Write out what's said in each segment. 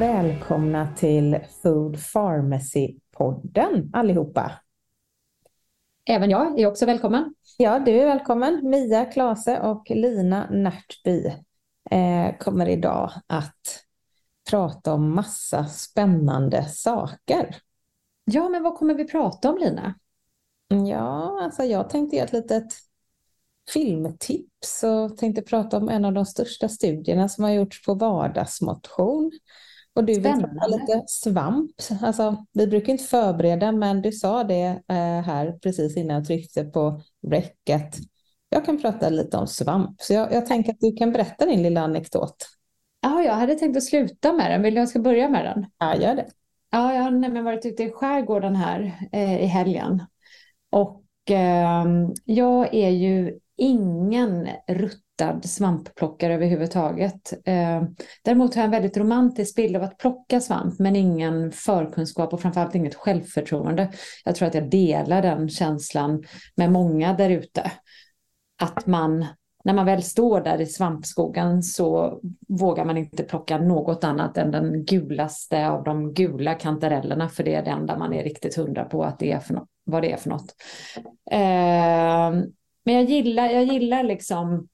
Välkomna till Food Pharmacy-podden allihopa. Även jag är också välkommen. Ja, du är välkommen. Mia Klase och Lina Närtby eh, kommer idag att prata om massa spännande saker. Ja, men vad kommer vi prata om Lina? Ja, alltså jag tänkte ge ett litet filmtips och tänkte prata om en av de största studierna som har gjorts på vardagsmotion. Och du vill prata lite svamp. Alltså, vi brukar inte förbereda, men du sa det eh, här precis innan jag tryckte på rec att jag kan prata lite om svamp. Så jag, jag tänker att du kan berätta din lilla anekdot. Ja, jag hade tänkt att sluta med den. Vill du jag ska börja med den? Ja, gör det. Ja, jag har nämligen varit ute i skärgården här eh, i helgen. Och ehm, jag är ju ingen ruttad svampplockare överhuvudtaget. Eh, däremot har jag en väldigt romantisk bild av att plocka svamp, men ingen förkunskap och framförallt inget självförtroende. Jag tror att jag delar den känslan med många där ute. Att man, när man väl står där i svampskogen så vågar man inte plocka något annat än den gulaste av de gula kantarellerna, för det är det enda man är riktigt hundra på att det är för något, vad det är för något. Eh, men jag gillar, jag gillar liksom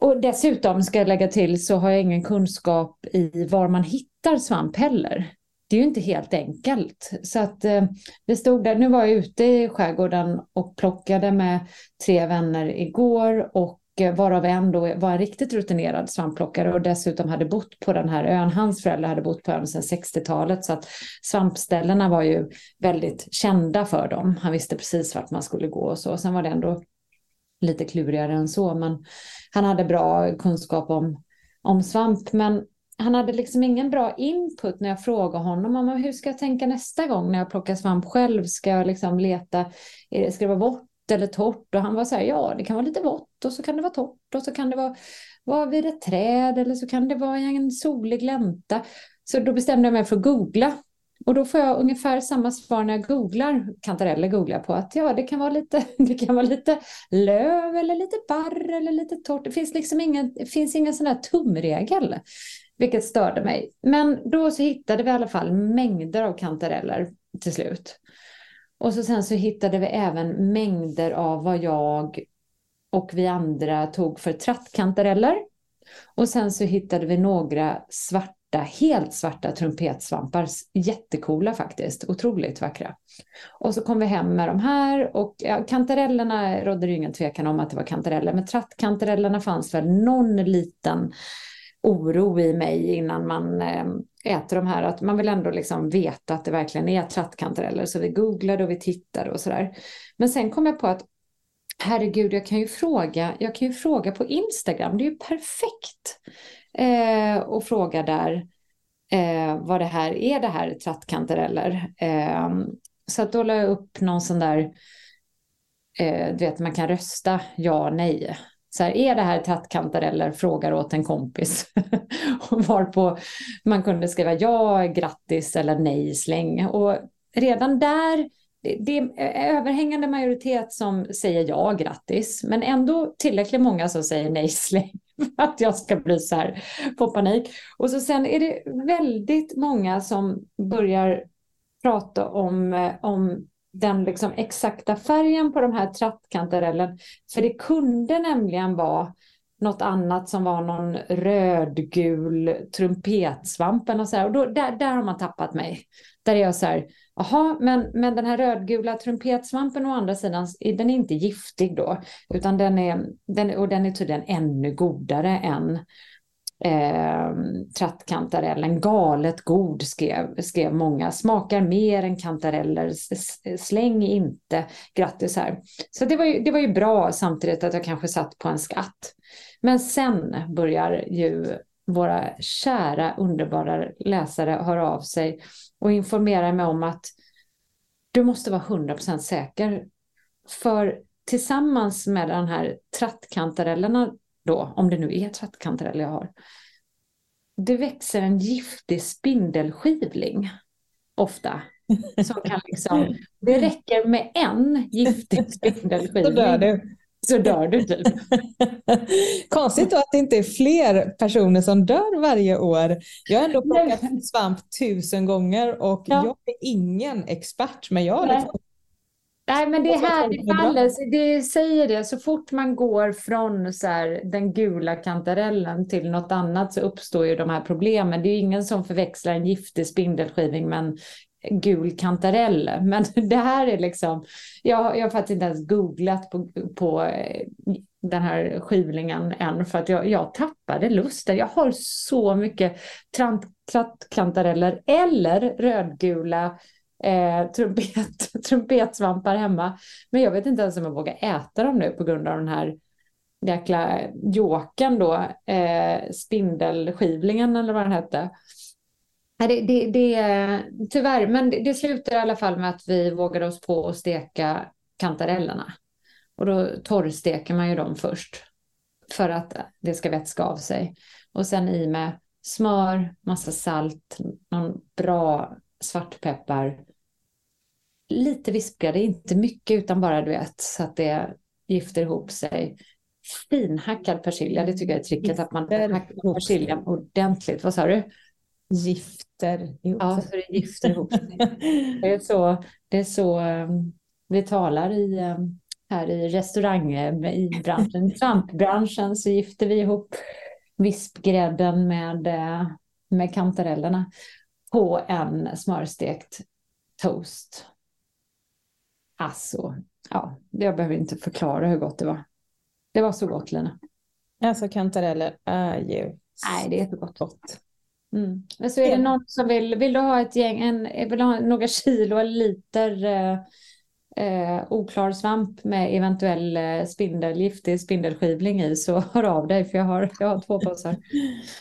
och dessutom ska jag lägga till så har jag ingen kunskap i var man hittar svamp heller. Det är ju inte helt enkelt. Så att eh, vi stod där, nu var jag ute i skärgården och plockade med tre vänner igår och eh, varav en då var en riktigt rutinerad svampplockare och dessutom hade bott på den här ön. Hans föräldrar hade bott på ön sedan 60-talet så att svampställena var ju väldigt kända för dem. Han visste precis vart man skulle gå och så. Sen var det ändå lite klurigare än så, men han hade bra kunskap om, om svamp. Men han hade liksom ingen bra input när jag frågade honom om hur ska jag tänka nästa gång när jag plockar svamp själv. Ska jag liksom leta, eh, ska det vara vått eller torrt? Och han var så här, ja det kan vara lite vått och så kan det vara torrt och så kan det vara, vara vid ett träd eller så kan det vara i en solig glänta. Så då bestämde jag mig för att googla. Och då får jag ungefär samma svar när jag googlar, kantareller googlar jag på, att ja, det kan vara lite, det kan vara lite löv eller lite barr eller lite torrt. Det finns liksom ingen, det finns ingen sån här tumregel, vilket störde mig. Men då så hittade vi i alla fall mängder av kantareller till slut. Och så sen så hittade vi även mängder av vad jag och vi andra tog för trattkantareller. Och sen så hittade vi några svarta, helt svarta trumpetsvampar. Jättekola faktiskt, otroligt vackra. Och så kom vi hem med de här och ja, kantarellerna rådde det ju ingen tvekan om att det var kantareller. Men trattkantarellerna fanns väl någon liten oro i mig innan man eh, äter de här. Att man vill ändå liksom veta att det verkligen är trattkantareller. Så vi googlade och vi tittade och sådär. Men sen kom jag på att herregud, jag kan ju fråga, jag kan ju fråga på Instagram. Det är ju perfekt eh, och fråga där eh, vad det här är, det här trattkantareller. Eh, så att då la jag upp någon sån där, eh, du vet man kan rösta ja, nej. Så här, är det här trattkantareller? Frågar åt en kompis. och varpå man kunde skriva ja, grattis eller nej, släng. Och redan där, det är överhängande majoritet som säger ja, grattis. Men ändå tillräckligt många som säger nej, släng. Att jag ska bli så här få panik. Och så sen är det väldigt många som börjar prata om, eh, om den liksom exakta färgen på de här trattkantarellen. För det kunde nämligen vara något annat som var någon rödgul trumpetsvamp Och så här. Och då, där, där har man tappat mig. Där är jag så här, Jaha, men, men den här rödgula trumpetsvampen å andra sidan, den är inte giftig då, utan den är, den, och den är tydligen ännu godare än eh, trattkantarellen. Galet god skrev, skrev många. Smakar mer än kantareller. Släng inte. Grattis här. Så det var, ju, det var ju bra samtidigt att jag kanske satt på en skatt. Men sen börjar ju våra kära underbara läsare höra av sig och informera mig om att du måste vara 100% säker. För tillsammans med den här trattkantarellerna då, om det nu är trattkantareller jag har, det växer en giftig spindelskivling ofta. Som kan liksom, det räcker med en giftig spindelskivling. Så dör du. Typ. Konstigt då att det inte är fler personer som dör varje år. Jag har ändå plockat svamp tusen gånger och ja. jag är ingen expert. Men jag liksom Nej, men det här det faller, det säger det, så fort man går från så här, den gula kantarellen till något annat så uppstår ju de här problemen. Det är ingen som förväxlar en giftig spindelskivling med en gul kantarell. Men det här är liksom, jag, jag har faktiskt inte ens googlat på, på eh, den här skivlingen än för att jag, jag tappade lusten. Jag har så mycket trattkantareller eller rödgula eh, trumpet, trumpetsvampar hemma. Men jag vet inte ens om jag vågar äta dem nu på grund av den här jäkla jåken då, eh, spindelskivlingen eller vad den hette. Det, det, det, tyvärr, men det, det slutar i alla fall med att vi vågade oss på att steka kantarellerna. Och då torrsteker man ju dem först för att det ska vätska av sig. Och sen i med smör, massa salt, någon bra svartpeppar lite vispgrädde, inte mycket utan bara du vet så att det gifter ihop sig. Finhackad persilja, det tycker jag är tricket att man hackar persiljan ordentligt. Vad sa du? Gifter ihop Ja, så det gifter ihop sig. Det är så, det är så um, vi talar i, um, här i restaurang, i branschen, trampbranschen så gifter vi ihop vispgrädden med, uh, med kantarellerna på en smörstekt toast. Alltså, ja, jag behöver inte förklara hur gott det var. Det var så gott, Lina. Alltså kantareller är ju Nej, det är så gott. gott. Mm. Men så är det någon som vill, vill du ha ett gäng, en, vill ha några kilo eller liter eh, eh, oklar svamp med eventuell eh, spindel, giftig spindelskivling i så hör av dig för jag har, jag har två påsar.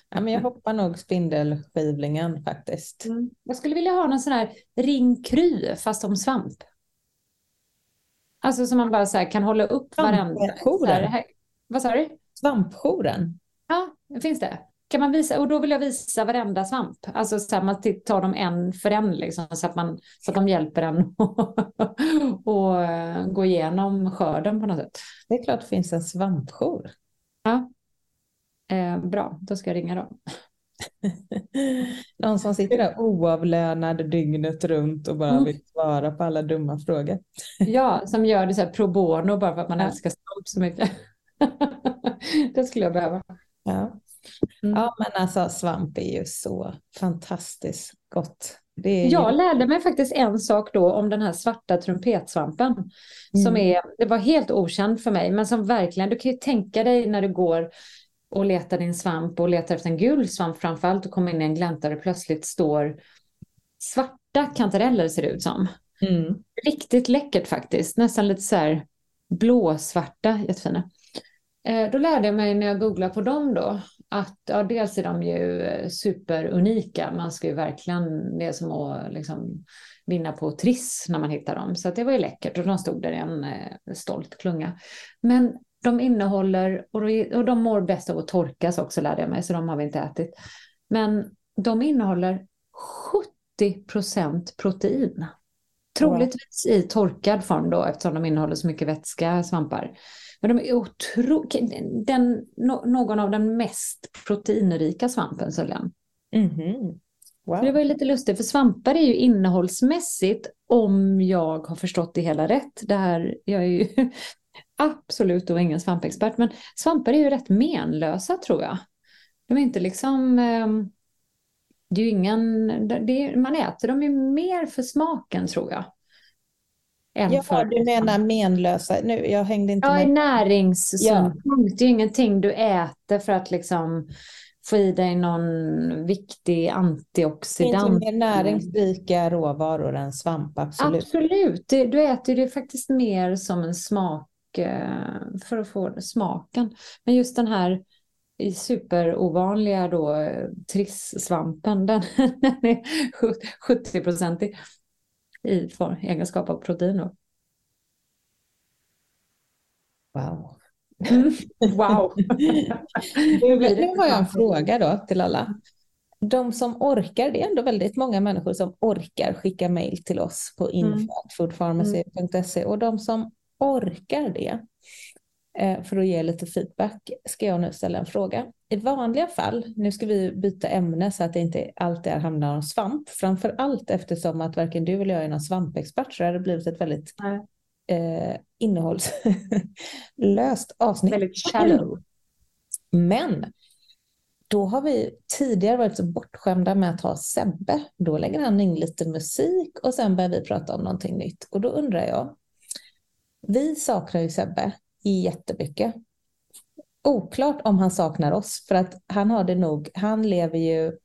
ja, men jag hoppar nog spindelskivlingen faktiskt. Mm. Jag skulle vilja ha någon sån här ringkry fast om svamp. Alltså som man bara så kan hålla upp varenda... Svampjouren. Vad sa du? Svampjouren. Ja, finns det. Kan man visa, och då vill jag visa varenda svamp. Alltså så här, man tar dem en för en liksom, så, att man, så att de hjälper en och uh, gå igenom skörden på något sätt. Det är klart det finns en svampjour. Ja, eh, bra, då ska jag ringa dem. Någon som sitter där oavlönad dygnet runt och bara mm. vill svara på alla dumma frågor. Ja, som gör det så här pro bono bara för att man ja. älskar svamp så mycket. det skulle jag behöva. Ja. Mm. ja, men alltså svamp är ju så fantastiskt gott. Jag lärde mig faktiskt en sak då om den här svarta trumpetsvampen. Mm. Som är, det var helt okänd för mig, men som verkligen, du kan ju tänka dig när du går och letar din svamp och letar efter en gul svamp framförallt och kommer in i en glänta och plötsligt står svarta kantareller ser det ut som. Mm. Riktigt läckert faktiskt, nästan lite så här blåsvarta, jättefina. Eh, då lärde jag mig när jag googlade på dem då att ja, dels är de ju superunika. Man ska ju verkligen, det är som att liksom vinna på Triss när man hittar dem. Så det var ju läckert och de stod där i en eh, stolt klunga. Men de innehåller, och de mår bäst av att torkas också lärde jag mig, så de har vi inte ätit. Men de innehåller 70 procent protein. Troligtvis i torkad form då, eftersom de innehåller så mycket vätska, svampar. Men de är otroligt, någon av den mest proteinrika svampen, Söljan. Mm -hmm. wow. Det var ju lite lustigt, för svampar är ju innehållsmässigt, om jag har förstått det hela rätt, det här, jag är ju absolut då ingen svampexpert, men svampar är ju rätt menlösa tror jag. De är inte liksom, eh, det är ju ingen, det, man äter dem ju mer för smaken tror jag. Än ja, för, du menar menlösa, nu, jag hängde inte ja, med. Näringssynpunkt, ja. det är ingenting du äter för att liksom få i dig någon viktig antioxidant. Inte mer näringsrika råvaror än svamp, absolut. Absolut, du äter det faktiskt mer som en smak eh, för att få smaken. Men just den här superovanliga då trissvampen, den, den är 70-procentig i egenskap av protein. Då. Wow. Mm. Wow. nu har jag en fråga då till alla. De som orkar, det är ändå väldigt många människor som orkar skicka mejl till oss på mm. info.foodpharmacy.se och de som orkar det, för att ge lite feedback, ska jag nu ställa en fråga. I vanliga fall, nu ska vi byta ämne så att det inte alltid handlar om svamp, framför allt eftersom att varken du eller jag är någon svampexpert så det har blivit ett väldigt eh, innehållslöst avsnitt. Väldigt shallow. Men då har vi tidigare varit så bortskämda med att ha Sebbe. Då lägger han in lite musik och sen börjar vi prata om någonting nytt. Och då undrar jag, vi saknar ju Sebbe jättemycket. Oklart om han saknar oss, för att han har det nog, han lever ju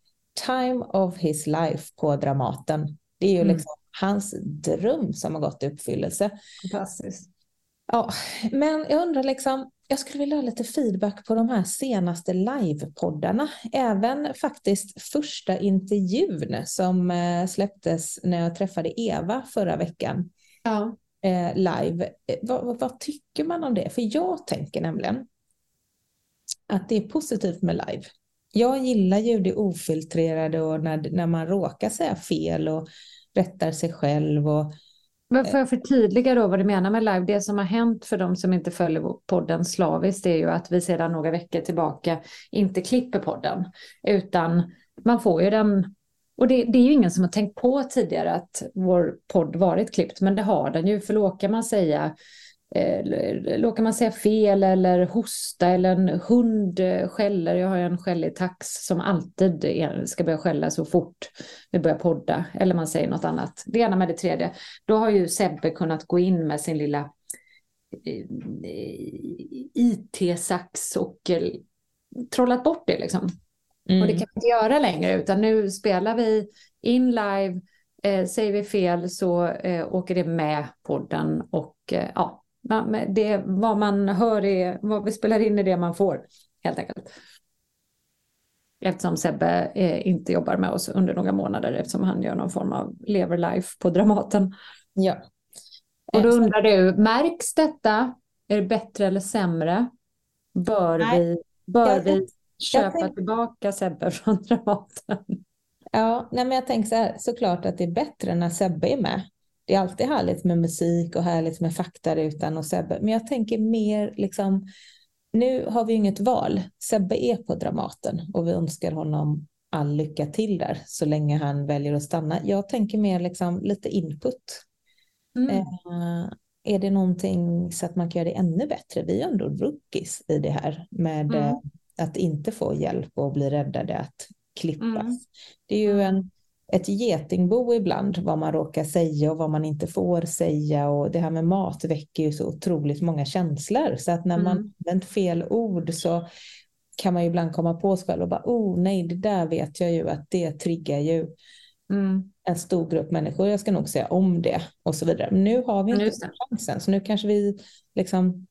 time of his life på Dramaten. Det är ju mm. liksom hans dröm som har gått i uppfyllelse. Fantastiskt. Ja, men jag undrar liksom, jag skulle vilja ha lite feedback på de här senaste livepoddarna. Även faktiskt första intervjun som eh, släpptes när jag träffade Eva förra veckan. Ja. Eh, live. Eh, vad, vad, tycker man om det? För jag tänker nämligen att det är positivt med live. Jag gillar ju det ofiltrerade och när, när man råkar säga fel och rättar sig själv och men får jag förtydliga då vad du menar med live? Det som har hänt för de som inte följer podden slaviskt är ju att vi sedan några veckor tillbaka inte klipper podden. Utan man får ju den, och det, det är ju ingen som har tänkt på tidigare att vår podd varit klippt, men det har den ju. För då kan man säga eh, råkar man säga fel eller hosta eller en hund eh, skäller. Jag har en skällig tax som alltid ska börja skälla så fort vi börjar podda. Eller man säger något annat. Det ena med det tredje. Då har ju Sebbe kunnat gå in med sin lilla eh, eh IT-sax och eh, trollat bort det liksom. Mm. Och det kan vi inte göra längre utan nu spelar vi in live. Eh, säger vi fel så eh, åker det med podden och eh, ja, det, vad man hör är, vad vi spelar in är det man får, helt enkelt. Eftersom Sebbe eh, inte jobbar med oss under några månader eftersom han gör någon form av lever life på Dramaten. Ja. Och då undrar du, märks detta? Är det bättre eller sämre? Bör Nej. vi, bör jag, vi köpa tänk... tillbaka Sebbe från Dramaten? Ja, nej men jag tänker så här, såklart att det är bättre när Sebbe är med det är alltid härligt med musik och härligt med faktarutan och Sebbe. Men jag tänker mer liksom, nu har vi inget val. Sebbe är på Dramaten och vi önskar honom all lycka till där så länge han väljer att stanna. Jag tänker mer liksom lite input. Mm. Eh, är det någonting så att man kan göra det ännu bättre? Vi är ändå rookies i det här med mm. Att inte få hjälp och bli räddade att klippas. Mm. Det är ju en ett getingbo ibland, vad man råkar säga och vad man inte får säga. Och det här med mat väcker ju så otroligt många känslor. Så att när man mm. använt fel ord så kan man ju ibland komma på sig själv och bara, oh nej, det där vet jag ju att det triggar ju mm. en stor grupp människor. Jag ska nog säga om det och så vidare. Men nu har vi inte chansen, så nu kanske vi liksom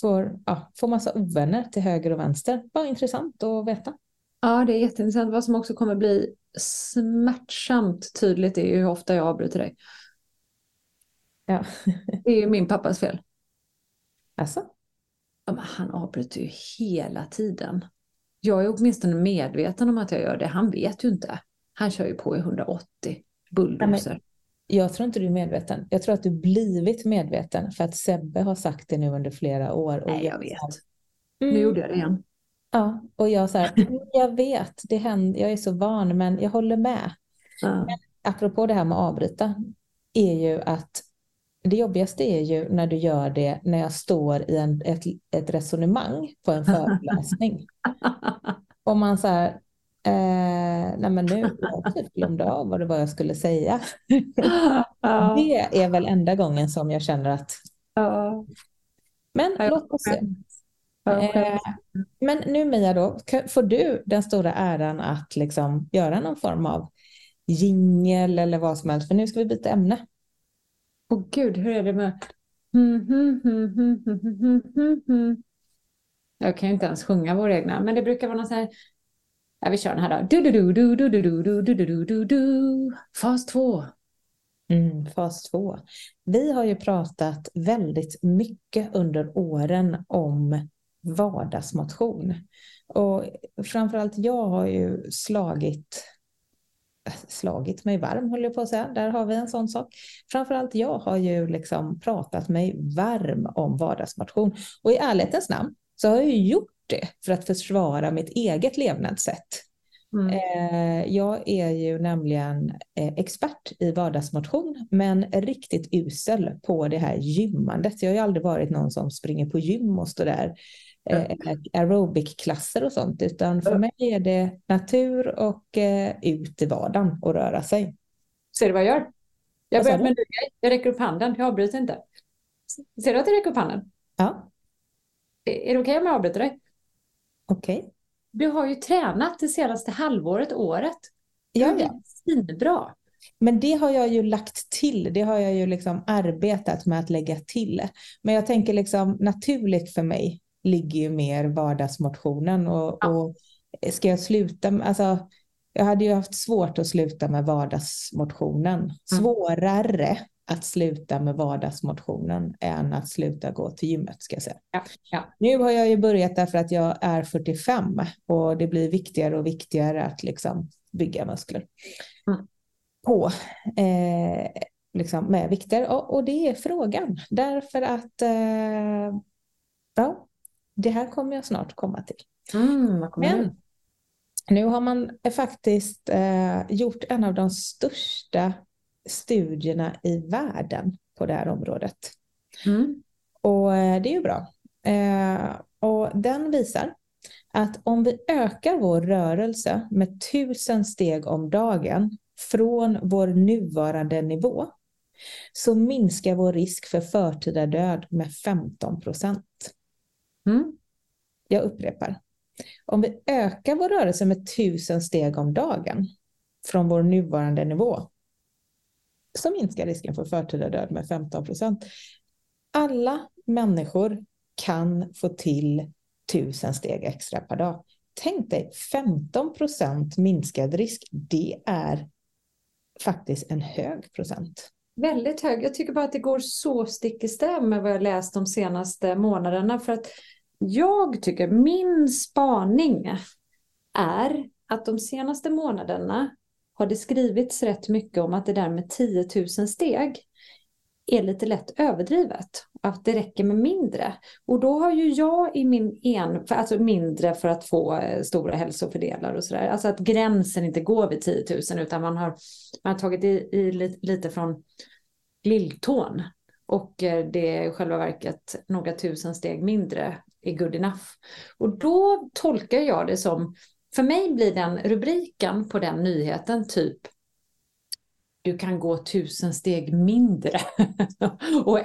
får, ja, får massa ovänner till höger och vänster. Bara intressant att veta. Ja, det är jätteintressant. Vad som också kommer bli smärtsamt tydligt är ju hur ofta jag avbryter dig. Ja. det är ju min pappas fel. Alltså? Ja, men han avbryter ju hela tiden. Jag är åtminstone medveten om att jag gör det. Han vet ju inte. Han kör ju på i 180 bulldozer. Jag tror inte du är medveten. Jag tror att du blivit medveten för att Sebbe har sagt det nu under flera år. Och Nej, jag vet. Mm. Nu gjorde jag det igen. Ja, och jag så här, jag vet, det händer, jag är så van, men jag håller med. Ja. Men apropå det här med att avbryta, är ju att det jobbigaste är ju när du gör det när jag står i en, ett, ett resonemang på en föreläsning. Om man så här, Eh, nej men nu jag typ glömde av vad det var jag skulle säga. Ja. Det är väl enda gången som jag känner att, Ja. men Ja, låt oss se. Eh, men nu Mia då, får du den stora äran att liksom göra någon form av jingel eller vad som helst, för nu ska vi byta ämne. Åh gud, hur är det med... Hmm, hmm, hmm. Jag kan ju inte ens sjunga våra egna, men det brukar vara någon sån här... Ja, vi kör den här då. Du, du, du, du, du, du, du, du, du, du, du, du. Fas två. Mm, fas två. Vi har ju pratat väldigt mycket under åren om vardagsmotion. Och framförallt jag har ju slagit, slagit mig varm, håller jag på att säga. Där har vi en sån sak. Framförallt jag har ju liksom pratat mig varm om vardagsmotion. Och i ärlighetens namn så har jag ju gjort det för att försvara mitt eget levnadssätt. Mm. Eh, Jag är ju nämligen eh, expert i vardagsmotion, men riktigt usel på det här gymmandet. Jag har ju aldrig varit någon som springer på gym och står där eh, aerobic-klasser och sånt, utan för mig är det natur och ut i vardagen och röra sig. Ser du vad jag gör? Jag börjar med en ny grej. Jag räcker upp handen. Jag avbryter inte. Ser du att jag räcker upp handen? Ja, Är det okej om jag avbryter dig? Okej. Du har ju tränat det senaste halvåret, året. Ja, ja. svinbra. Men det har jag ju lagt till. Det har jag ju liksom arbetat med att lägga till. Men jag tänker liksom naturligt för mig ligger ju mer vardagsmotionen och, Ja. och ska jag sluta alltså jag hade ju haft svårt att sluta med vardagsmotionen. Svårare att sluta med vardagsmotionen än att sluta gå till gymmet ska jag säga. Ja, ja. Nu har jag ju börjat därför att jag är 45 och det blir viktigare och viktigare att liksom bygga muskler. Mm. På eh, liksom med vikter och, och det är frågan därför att eh, ja, det här kommer jag snart komma till. Mm, Men nu? nu har man faktiskt eh, gjort en av de största studierna i världen på det här området. Mm. Och eh, det är ju bra. Eh, och den visar att om vi ökar vår rörelse med tusen steg om dagen från vår nuvarande nivå så minskar vår risk för förtida död med 15 procent. Mm. Jag upprepar. Om vi ökar vår rörelse med tusen steg om dagen från vår nuvarande nivå så minskar risken för förtida död med 15 procent. Alla människor kan få till tusen steg extra per dag. Tänk dig 15 procent minskad risk. Det är faktiskt en hög procent. Väldigt hög. Jag tycker bara att det går så stick i stäv med vad jag läst de senaste månaderna. För att jag tycker, min spaning är att de senaste månaderna har det skrivits rätt mycket om att det där med 10 000 steg är lite lätt överdrivet. Att det räcker med mindre. Och då har ju jag i min en, alltså mindre för att få eh, stora hälsofördelar och sådär. Alltså att gränsen inte går vid 10 000 utan man har, man har tagit i, i lite från lilltån. Och eh, det är i själva verket några tusen steg mindre är good enough. Och då tolkar jag det som, för mig blir den rubriken på den nyheten typ du kan gå tusen steg mindre och,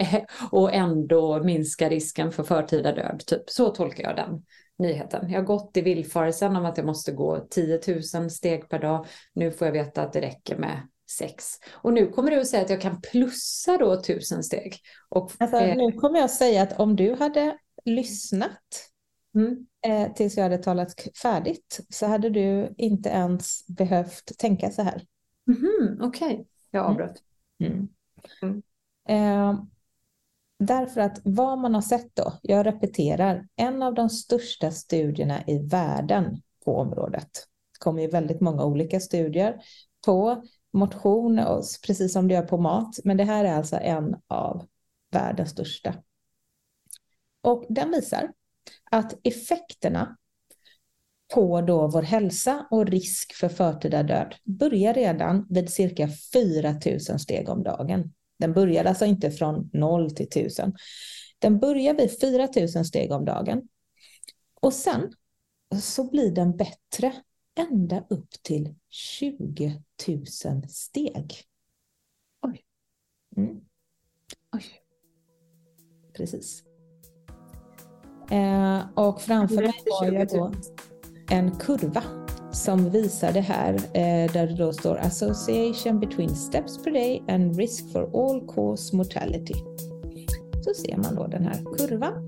och ändå minska risken för förtida död. Typ. Så tolkar jag den nyheten. Jag har gått i villfarelsen om att jag måste gå 10 000 steg per dag. Nu får jag veta att det räcker med sex. Och nu kommer du att säga att jag kan plussa då tusen steg. Och, Alltså, eh, nu kommer jag säga att om du hade lyssnat mm, eh, tills jag hade talat färdigt så hade du inte ens behövt tänka så här. mhm, Okej, jag Mm. avbröt. Mm. Mm. Eh, därför att vad man har sett då, jag repeterar, en av de största studierna i världen på området. Det kommer ju väldigt många olika studier på motion, och, precis som det gör på mat, men det här är alltså en av världens största. Och den visar att effekterna på då vår hälsa och risk för förtida död börjar redan vid cirka 4 000 steg om dagen. Den börjar alltså inte från 0 till 1000. Den börjar vid 4 000 steg om dagen. Och sen så blir den bättre ända upp till 20 000 steg. Oj. Mm. Oj. Precis. Eh, och framför mig har jag då en kurva som visar det här eh, där det då står association between steps per day and risk for all cause mortality. Så ser man då den här kurvan.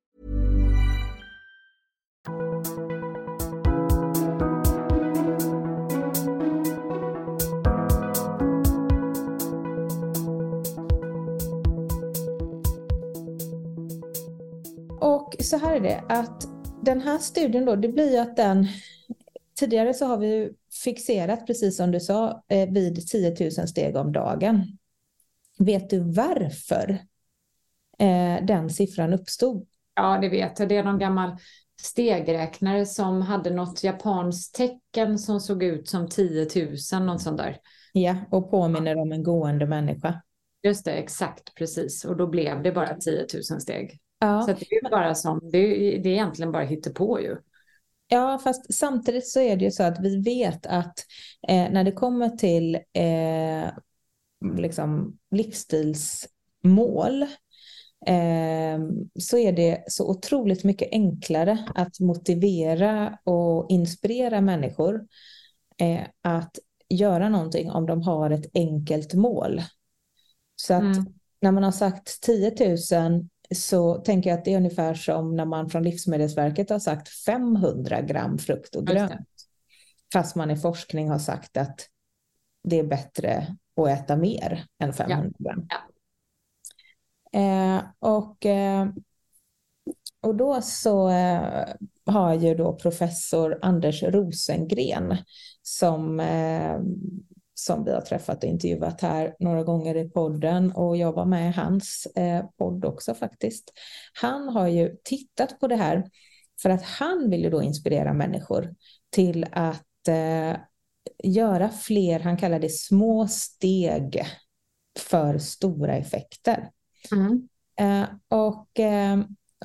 Så här är det att den här studien då, det blir ju att den Tidigare så har vi fixerat, precis som du sa, eh, vid 10 000 steg om dagen. Vet du varför eh, den siffran uppstod? Ja, det vet jag. Det är någon gammal stegräknare som hade något japanskt tecken som såg ut som 10 000, något sånt där. Ja, och påminner om en gående människa. Just det, exakt, precis. Och då blev det bara 10 000 steg. Ja, Så det är bara som, det är, det är egentligen bara hittepå ju. ja, fast samtidigt så är det ju så att vi vet att eh, när det kommer till eh, liksom livsstilsmål eh, så är det så otroligt mycket enklare att motivera och inspirera människor eh, att göra någonting om de har ett enkelt mål. Så att Mm. när man har sagt 10 000 så tänker jag att det är ungefär som när man från Livsmedelsverket har sagt 500 gram frukt och grönt. Fast man i forskning har sagt att det är bättre att äta mer än 500 gram. Ja. Eh, och, eh, och då så eh, har ju då professor Anders Rosengren som, eh, som vi har träffat och intervjuat här några gånger i podden och jag var med i hans eh, podd också faktiskt. Han har ju tittat på det här för att han vill ju då inspirera människor till att eh, göra fler, han kallar det små steg för stora effekter. Mm. Eh, och,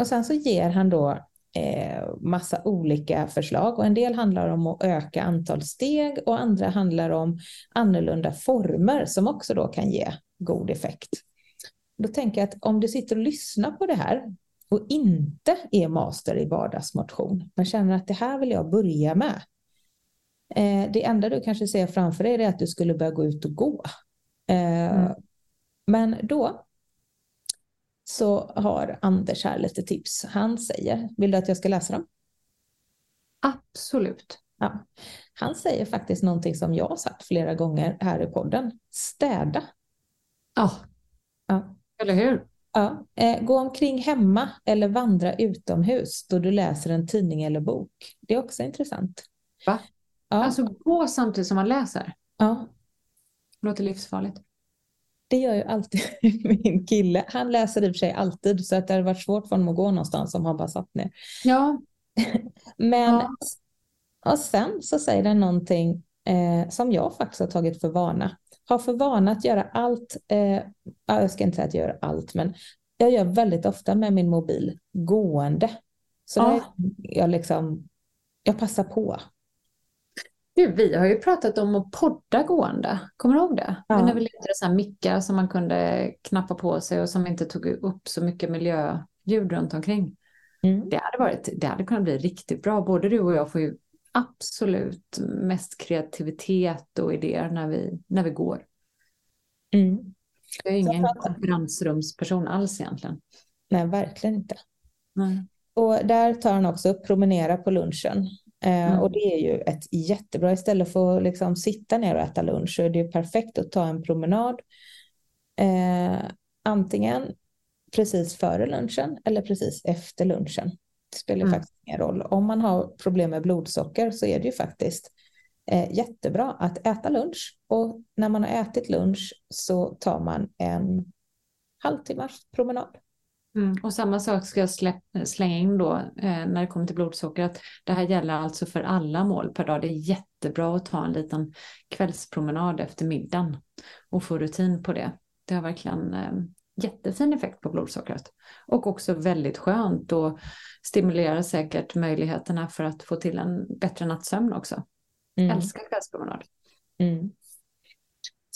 och sen så ger han då massa olika förslag och en del handlar om att öka antal steg och andra handlar om annorlunda former som också då kan ge god effekt. Då tänker jag att om du sitter och lyssnar på det här och inte är master i vardagsmotion men känner att det här vill jag börja med. Eh, det enda du kanske ser framför dig är att du skulle börja gå ut och gå. Eh, Mm. Men då så har Anders här lite tips. Han säger, vill du att jag ska läsa dem? Absolut. Ja. Han säger faktiskt någonting som jag har sagt flera gånger här i podden. Städa. Ja, Ja. eller hur? Ja. Eh, gå omkring hemma eller vandra utomhus då du läser en tidning eller bok. Det är också intressant. Va? Ja, Alltså gå samtidigt som man läser. ja, Låter livsfarligt. Det gör ju alltid min kille. Han läser i och för sig alltid så att det hade varit svårt för honom att gå någonstans om han bara satt ner. Ja, Men Ja. Och sen så säger den någonting eh, som jag faktiskt har tagit för vana. Har för vana att göra allt, eh, jag ska inte säga att jag gör allt, men jag gör väldigt ofta med min mobil gående. Så Ja. jag, liksom, jag passar på. Du, vi har ju pratat om att podda gående. Kommer du ihåg det? Ja. Men när vi letade så här mickar som man kunde knappa på sig och som inte tog upp så mycket miljöljud runt omkring. Mm. Det hade, varit, det hade kunnat bli riktigt bra. Både du och jag får ju absolut mest kreativitet och idéer när vi, när vi går. Mm. Jag är ingen konferensrumsperson alls egentligen. Nej, verkligen inte. Nej. Och där tar han också upp promenera på lunchen. Eh, Mm. Och det är ju ett jättebra, istället för att liksom sitta ner och äta lunch så är det ju perfekt att ta en promenad. Eh, antingen precis före lunchen eller precis efter lunchen. Det spelar Mm. faktiskt ingen roll. Om man har problem med blodsocker så är det ju faktiskt eh, jättebra att äta lunch. Och när man har ätit lunch så tar man en halvtimmas promenad. Mm. Och samma sak ska jag släpp, slänga in då eh, när det kommer till blodsocker. Att det här gäller alltså för alla mål per dag. Det är jättebra att ta en liten kvällspromenad efter middagen och få rutin på det. Det har verkligen eh, jättefin effekt på blodsockret. Och också väldigt skönt och stimulerar säkert möjligheterna för att få till en bättre nattsömn också. Mm. Älskar kvällspromenad. Mm.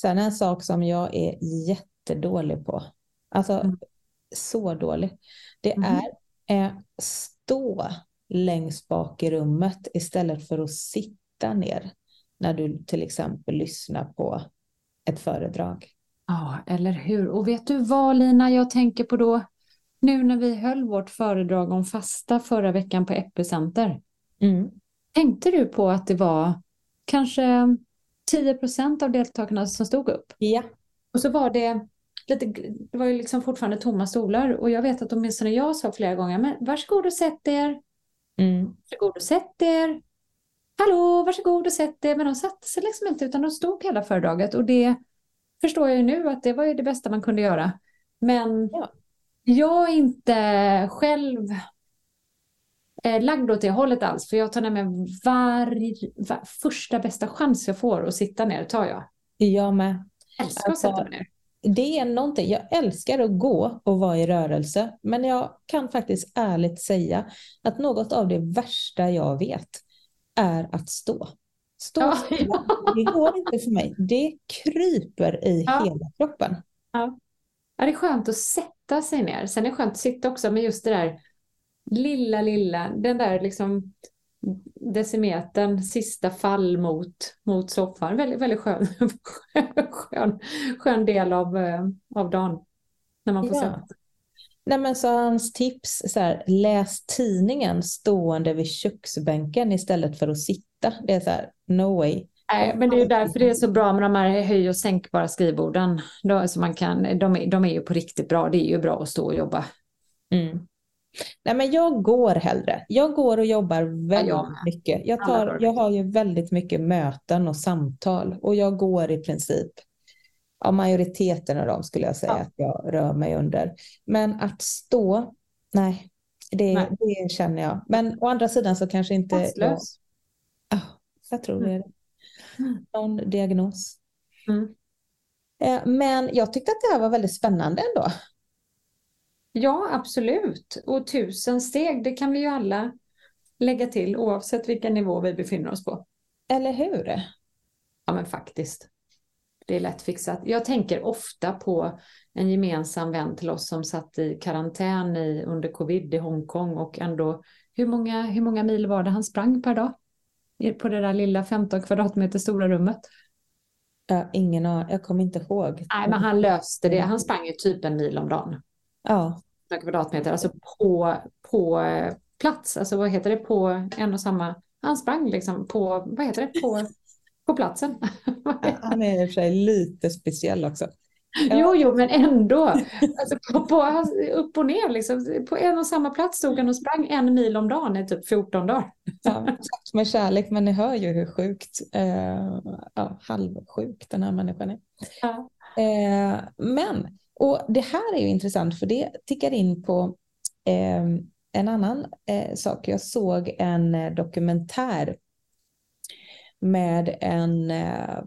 Sen en sak som jag är jättedålig på, alltså Mm. Så dålig, det Mhm. är eh, stå längst bak i rummet istället för att sitta ner när du till exempel lyssnar på ett föredrag. Ja, eller hur? Och vet du vad Lina, jag tänker på då? Nu när vi höll vårt föredrag om fasta förra veckan på Epicenter. Mm. Tänkte du på att det var kanske 10 procent av deltagarna som stod upp? Ja. Och så var det lite, det var ju liksom fortfarande tomma stolar och jag vet att åtminstone jag sa flera gånger, men varsågod och sätt er, Mm. varsågod och sätt er, hallå, varsågod och sätt er, men de satte sig liksom inte utan de stod hela föredraget och det förstår jag ju nu att det var ju det bästa man kunde göra. Men Ja. jag är inte själv eh, lagd åt det hållet alls, för jag tar nämligen varje, var, första bästa chans jag får att sitta ner, tar jag. Jag med. Älskar Alltså, att sätta mig ner. Det är någonting, jag älskar att gå och vara i rörelse, men jag kan faktiskt ärligt säga att något av det värsta jag vet är att stå. Stå Ja, stilla, det går inte för mig. Det kryper i Ja. hela kroppen. Ja, det är skönt att sätta sig ner. Sen är det skönt att sitta också, men just det där lilla, lilla, den där liksom decimetern, sista fall mot, mot soffan. Väldigt, väldigt skön, skön, skön del av, eh, av dagen. När man får Ja. sätta. Nej, men så hans tips, så här, läs tidningen stående vid köksbänken istället för att sitta. Det är så här, no way. Nej, men det är ju därför det är så bra med de här höj och sänkbara skrivborden. Då, så man kan, de, är, de är ju på riktigt bra. Det är ju bra att stå och jobba. Mm. Nej, men jag går hellre. Jag går och jobbar väldigt jag med. mycket. Jag, tar, jag har ju väldigt mycket möten och samtal och jag går i princip, ja, majoriteten av dem skulle jag säga Ja. att jag rör mig under. Men att stå, nej, det, Nej. det känner jag. Men å andra sidan så kanske inte jag, Rastlös. Ja, jag tror det är det. Mm. någon diagnos. Mm. Eh, Men jag tyckte att det här var väldigt spännande ändå. Ja, absolut. Och tusen steg, det kan vi ju alla lägga till oavsett vilken nivå vi befinner oss på. Eller hur? Ja, men faktiskt. Det är lätt fixat. Jag tänker ofta på en gemensam vän till oss som satt i karantän i, under covid i Hongkong och ändå, hur många, hur många mil var det han sprang per dag? På det där lilla 15 kvadratmeter stora rummet. Jag ingen aning, jag kommer inte ihåg. Nej, men han löste det. Han sprang ju typ en mil om dagen. Ja, kvadratmeter, alltså på, på eh, plats, alltså vad heter det, på en och samma, han sprang liksom på, vad heter det, på, på platsen. han är i och för sig lite speciell också. Jo, jo, men ändå, alltså på, på, upp och ner liksom, på en och samma plats stod han och sprang en mil om dagen i typ 14 dagar. Ja, med kärlek, men ni hör ju hur sjukt, eh, ja, halvsjuk den här människan är. Ja. Eh, men, och det här är ju intressant för det tickar in på eh, en annan eh, sak. Jag såg en eh, dokumentär med en, eh,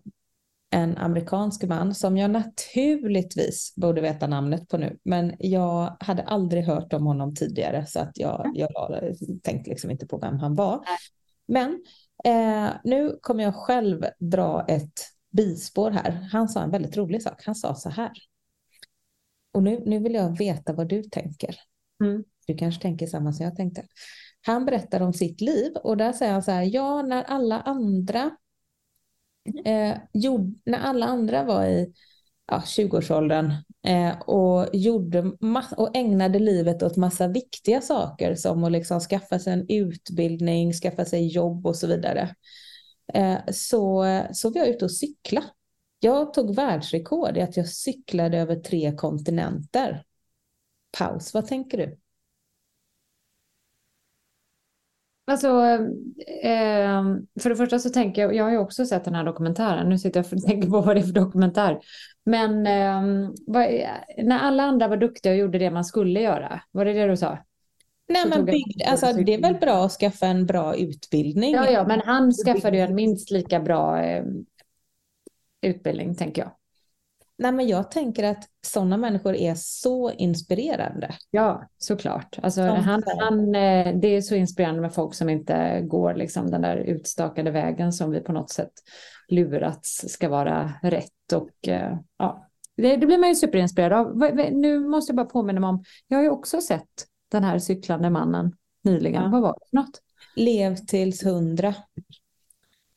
en amerikansk man som jag naturligtvis borde veta namnet på nu, men jag hade aldrig hört om honom tidigare så att jag, jag tänkte liksom inte på vem han var. Men eh, nu kommer jag själv dra ett bispår här. Han sa en väldigt rolig sak. Han sa så här. Och nu, nu vill jag veta vad du tänker. Mm. Du kanske tänker samma som jag tänkte. Han berättar om sitt liv och där säger han så här, ja när alla andra eh, gjorde, när alla andra var i ja, 20-årsåldern eh, och, gjorde och ägnade livet åt massa viktiga saker som att liksom skaffa sig en utbildning, skaffa sig jobb och så vidare. Eh, så, så var jag ute och cykla. Jag tog världsrekord i att jag cyklade över tre kontinenter. Paus, vad tänker du? Alltså, eh, för det första så tänker jag, jag har ju också sett den här dokumentären, nu sitter jag och tänker på vad det är för dokumentär. Men eh, vad, när alla andra var duktiga och gjorde det man skulle göra, var det det du sa? Nej, men bygg, alltså, det är väl bra att skaffa en bra utbildning. Ja, ja men han skaffade ju en minst lika bra eh, utbildning, tänker jag. Nej, men jag tänker att sådana människor är så inspirerande. Ja, såklart. Alltså, han, han, eh, det är så inspirerande med folk som inte går liksom, den där utstakade vägen som vi på något sätt lurats ska vara rätt. Och, eh, ja, det, det blir man ju superinspirerad av. Nu måste jag bara påminna mig om, jag har ju också sett den här cyklande mannen nyligen. Ja. Vad var det för något? Lev tills hundra.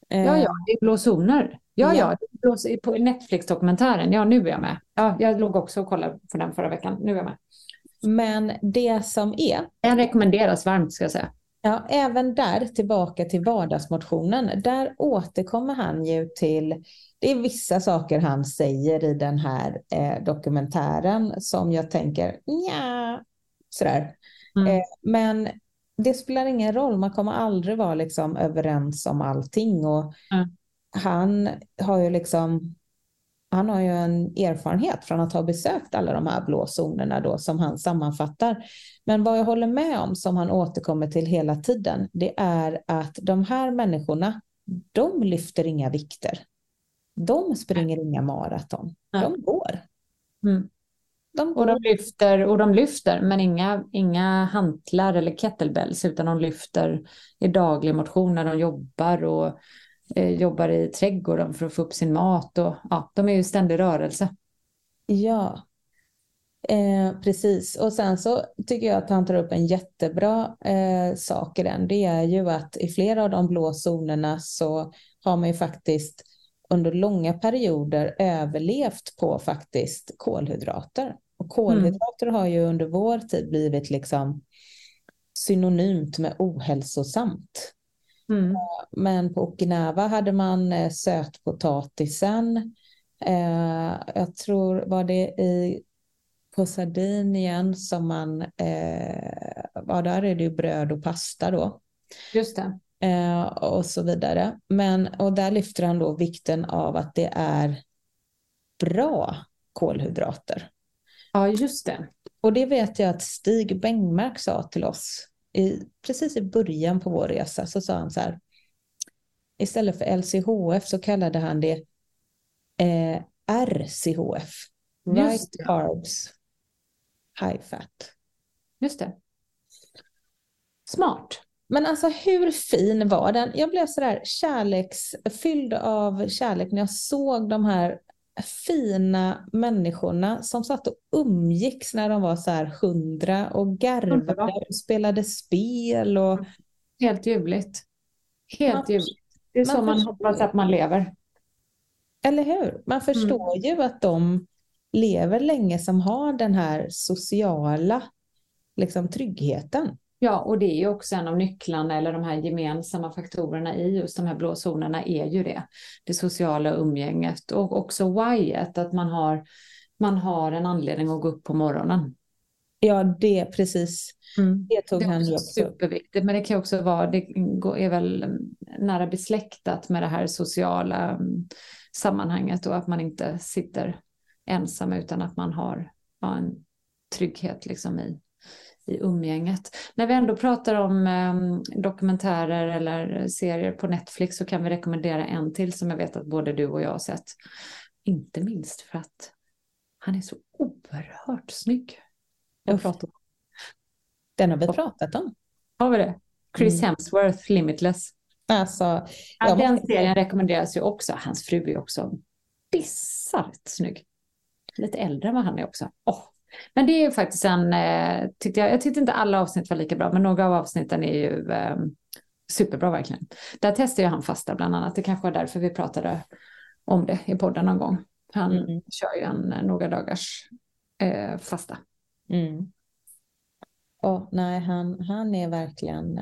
Ja, ja, eh. det är blå zoner. Ja, ja, ja på Netflix-dokumentären. Ja, nu är jag med. Ja, jag låg också och kollade på den förra veckan. Nu är jag med. Men det som är... Den rekommenderas varmt ska jag säga. Ja, även där, tillbaka till vardagsmotionen, där återkommer han ju till, det är vissa saker han säger i den här eh, dokumentären som jag tänker, ja, sådär. Mm. Eh, men det spelar ingen roll, man kommer aldrig vara liksom överens om allting. Och mm han har ju liksom han har ju en erfarenhet från att ha besökt alla de här blå zonerna då som han sammanfattar. Men vad jag håller med om som han återkommer till hela tiden, det är att de här människorna, de lyfter inga vikter. De springer inga maraton. De går. Mm. De går. Och, de lyfter, och de lyfter, men inga, inga hantlar eller kettlebells, utan de lyfter i daglig motion när de jobbar och Eh, jobbar i trädgården för att få upp sin mat. Och, ja, de är ju ständig rörelse. Ja, eh, precis. Och sen så tycker jag att han tar upp en jättebra eh, sak i den. Det är ju att i flera av de blå zonerna så har man ju faktiskt under långa perioder överlevt på faktiskt kolhydrater. Och kolhydrater mm. har ju under vår tid blivit liksom synonymt med ohälsosamt. Mm. Men på Okinawa hade man eh, sötpotatisen. Eh, jag tror, var det i, på Sardinien som man, eh, ja, där är det ju bröd och pasta då. Just det. Eh, och så vidare. Men, och där lyfter han då vikten av att det är bra kolhydrater. Ja, just det. Och det vet jag att Stig Bengmark sa till oss i, precis i början på vår resa så sa han så här. Istället för LCHF så kallade han det eh, RCHF. Right carbs, high fat. Just det. Smart. Men alltså hur fin var den? Jag blev sådär kärleksfylld av kärlek när jag såg de här fina människorna som satt och umgicks när de var så här hundra och garvade och spelade spel. Och... Helt ljuvligt. Helt man, ljuvligt. Det är så man hoppas att man lever. Eller hur? Man förstår mm. ju att de lever länge som har den här sociala liksom, tryggheten. Ja, och det är ju också en av nycklarna eller de här gemensamma faktorerna i just de här blå zonerna är ju det. Det sociala umgänget och också whyet, att man har, man har en anledning att gå upp på morgonen. Ja, det precis. Mm. Det tog det han också, också superviktigt, men det kan också vara, det är väl nära besläktat med det här sociala mm, sammanhanget och att man inte sitter ensam utan att man har ja, en trygghet liksom i i umgänget. När vi ändå pratar om eh, dokumentärer eller serier på Netflix så kan vi rekommendera en till som jag vet att både du och jag har sett. Inte minst för att han är så oerhört snygg. Jag pratar. Den har vi pratat om. Har vi det? Chris mm. Hemsworth, Limitless. Alltså, ja, den serien rekommenderas ju också. Hans fru är också bisarrt snygg. Lite äldre än vad han är också. Oh. Men det är ju faktiskt en, eh, tyckte jag, jag tyckte inte alla avsnitt var lika bra, men några av avsnitten är ju eh, superbra verkligen. Där testade ju han fasta bland annat. Det kanske var därför vi pratade om det i podden någon gång. Han mm. kör ju en eh, några dagars eh, fasta. Mm. Oh, nej, han, han är verkligen...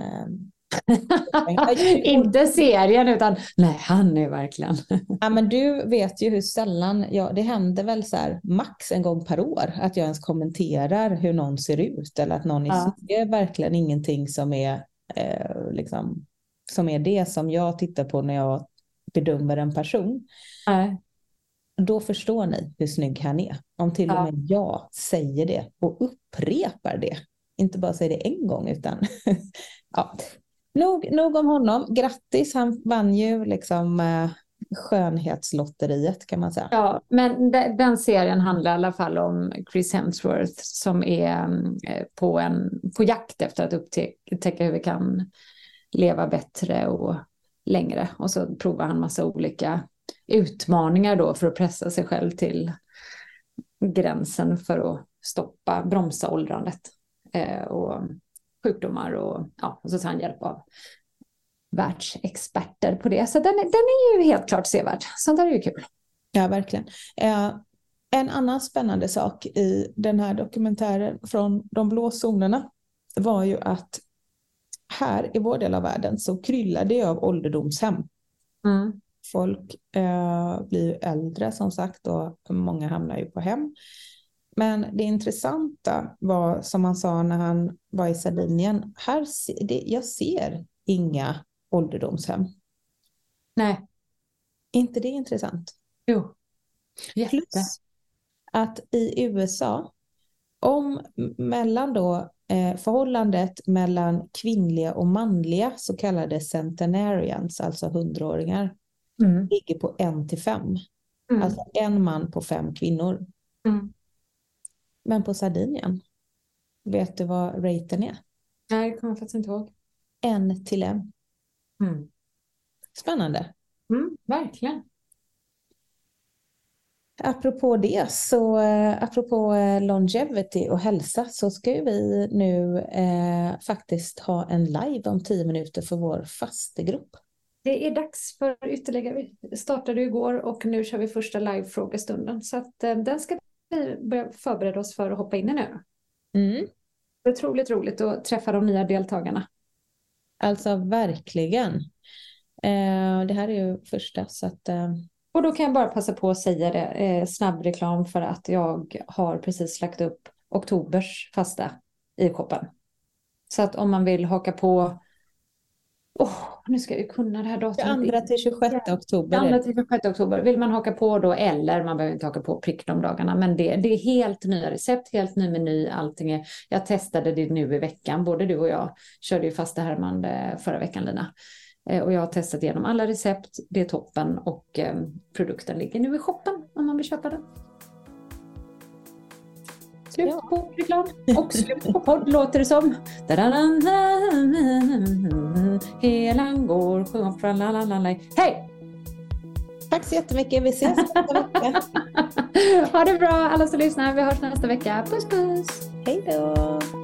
Inte serien, utan nej, han är verkligen... ja, men du vet ju hur sällan, ja, det händer väl så här max en gång per år att jag ens kommenterar hur någon ser ut eller att någon ja. Är verkligen ingenting som är, eh, liksom, som är det som jag tittar på när jag bedömer en person. Nej. Då förstår ni hur snygg han är. Om till och med jag säger det och upprepar det inte bara säga det en gång utan ja nog, nog om honom. Grattis, han vann ju liksom eh, skönhetslotteriet kan man säga. Ja, men de, den serien handlar i alla fall om Chris Hemsworth som är eh, på, en, på jakt efter att upptäcka hur vi kan leva bättre och längre. Och så provar han massa olika utmaningar då för att pressa sig själv till gränsen för att stoppa, bromsa åldrandet eh, och sjukdomar och, ja, och så tar han hjälp av världsexperter på det. Så den, den är ju helt klart sevärd. Sånt där är ju kul. Ja, verkligen. Eh, en annan spännande sak i den här dokumentären från de blå zonerna var ju att här i vår del av världen så kryllar det av ålderdomshem. Mm. Folk eh, blir äldre som sagt och många hamnar ju på hem. Men det intressanta var som han sa när han var i Sardinien. Här, det, jag ser inga ålderdomshem. Nej. inte det intressant? Jo. Jätte. Plus att i USA, om mellan då eh, förhållandet mellan kvinnliga och manliga så kallade centenarians, alltså hundraåringar, mm. ligger på en till fem. Mm. Alltså en man på fem kvinnor. Mm. Men på Sardinien, vet du vad raten är? Nej, det kommer jag faktiskt inte ihåg. En till en. Mm. Spännande. Mm, verkligen. Apropå det, så eh, apropå eh, longevity och hälsa så ska vi nu eh, faktiskt ha en live om tio minuter för vår fastegrupp. Det är dags för ytterligare, vi startade igår och nu kör vi första live-frågestunden så att eh, den ska vi börjar förbereda oss för att hoppa in i nu. Mm. Det är otroligt roligt att träffa de nya deltagarna. Alltså verkligen. Eh, det här är ju första så att... Eh... Och då kan jag bara passa på att säga det, eh, snabb reklam för att jag har precis lagt upp oktobers fasta i koppen. Så att om man vill haka på Oh, nu ska jag kunna det här datumet. 22 till 26 oktober. 2 till 26 oktober. Vill man haka på då eller man behöver inte haka på prick de dagarna. Men det, det är helt nya recept, helt ny meny, allting är. Jag testade det nu i veckan, både du och jag körde ju fasta Herman förra veckan Lina. Eh, och jag har testat igenom alla recept, det är toppen och eh, produkten ligger nu i shoppen om man vill köpa den. Slut ja. på reklam och slut på podd låter det som. Helan går Hej! Tack så jättemycket. Vi ses nästa vecka. ha det bra alla som lyssnar. Vi hörs nästa vecka. Puss puss! Hej då!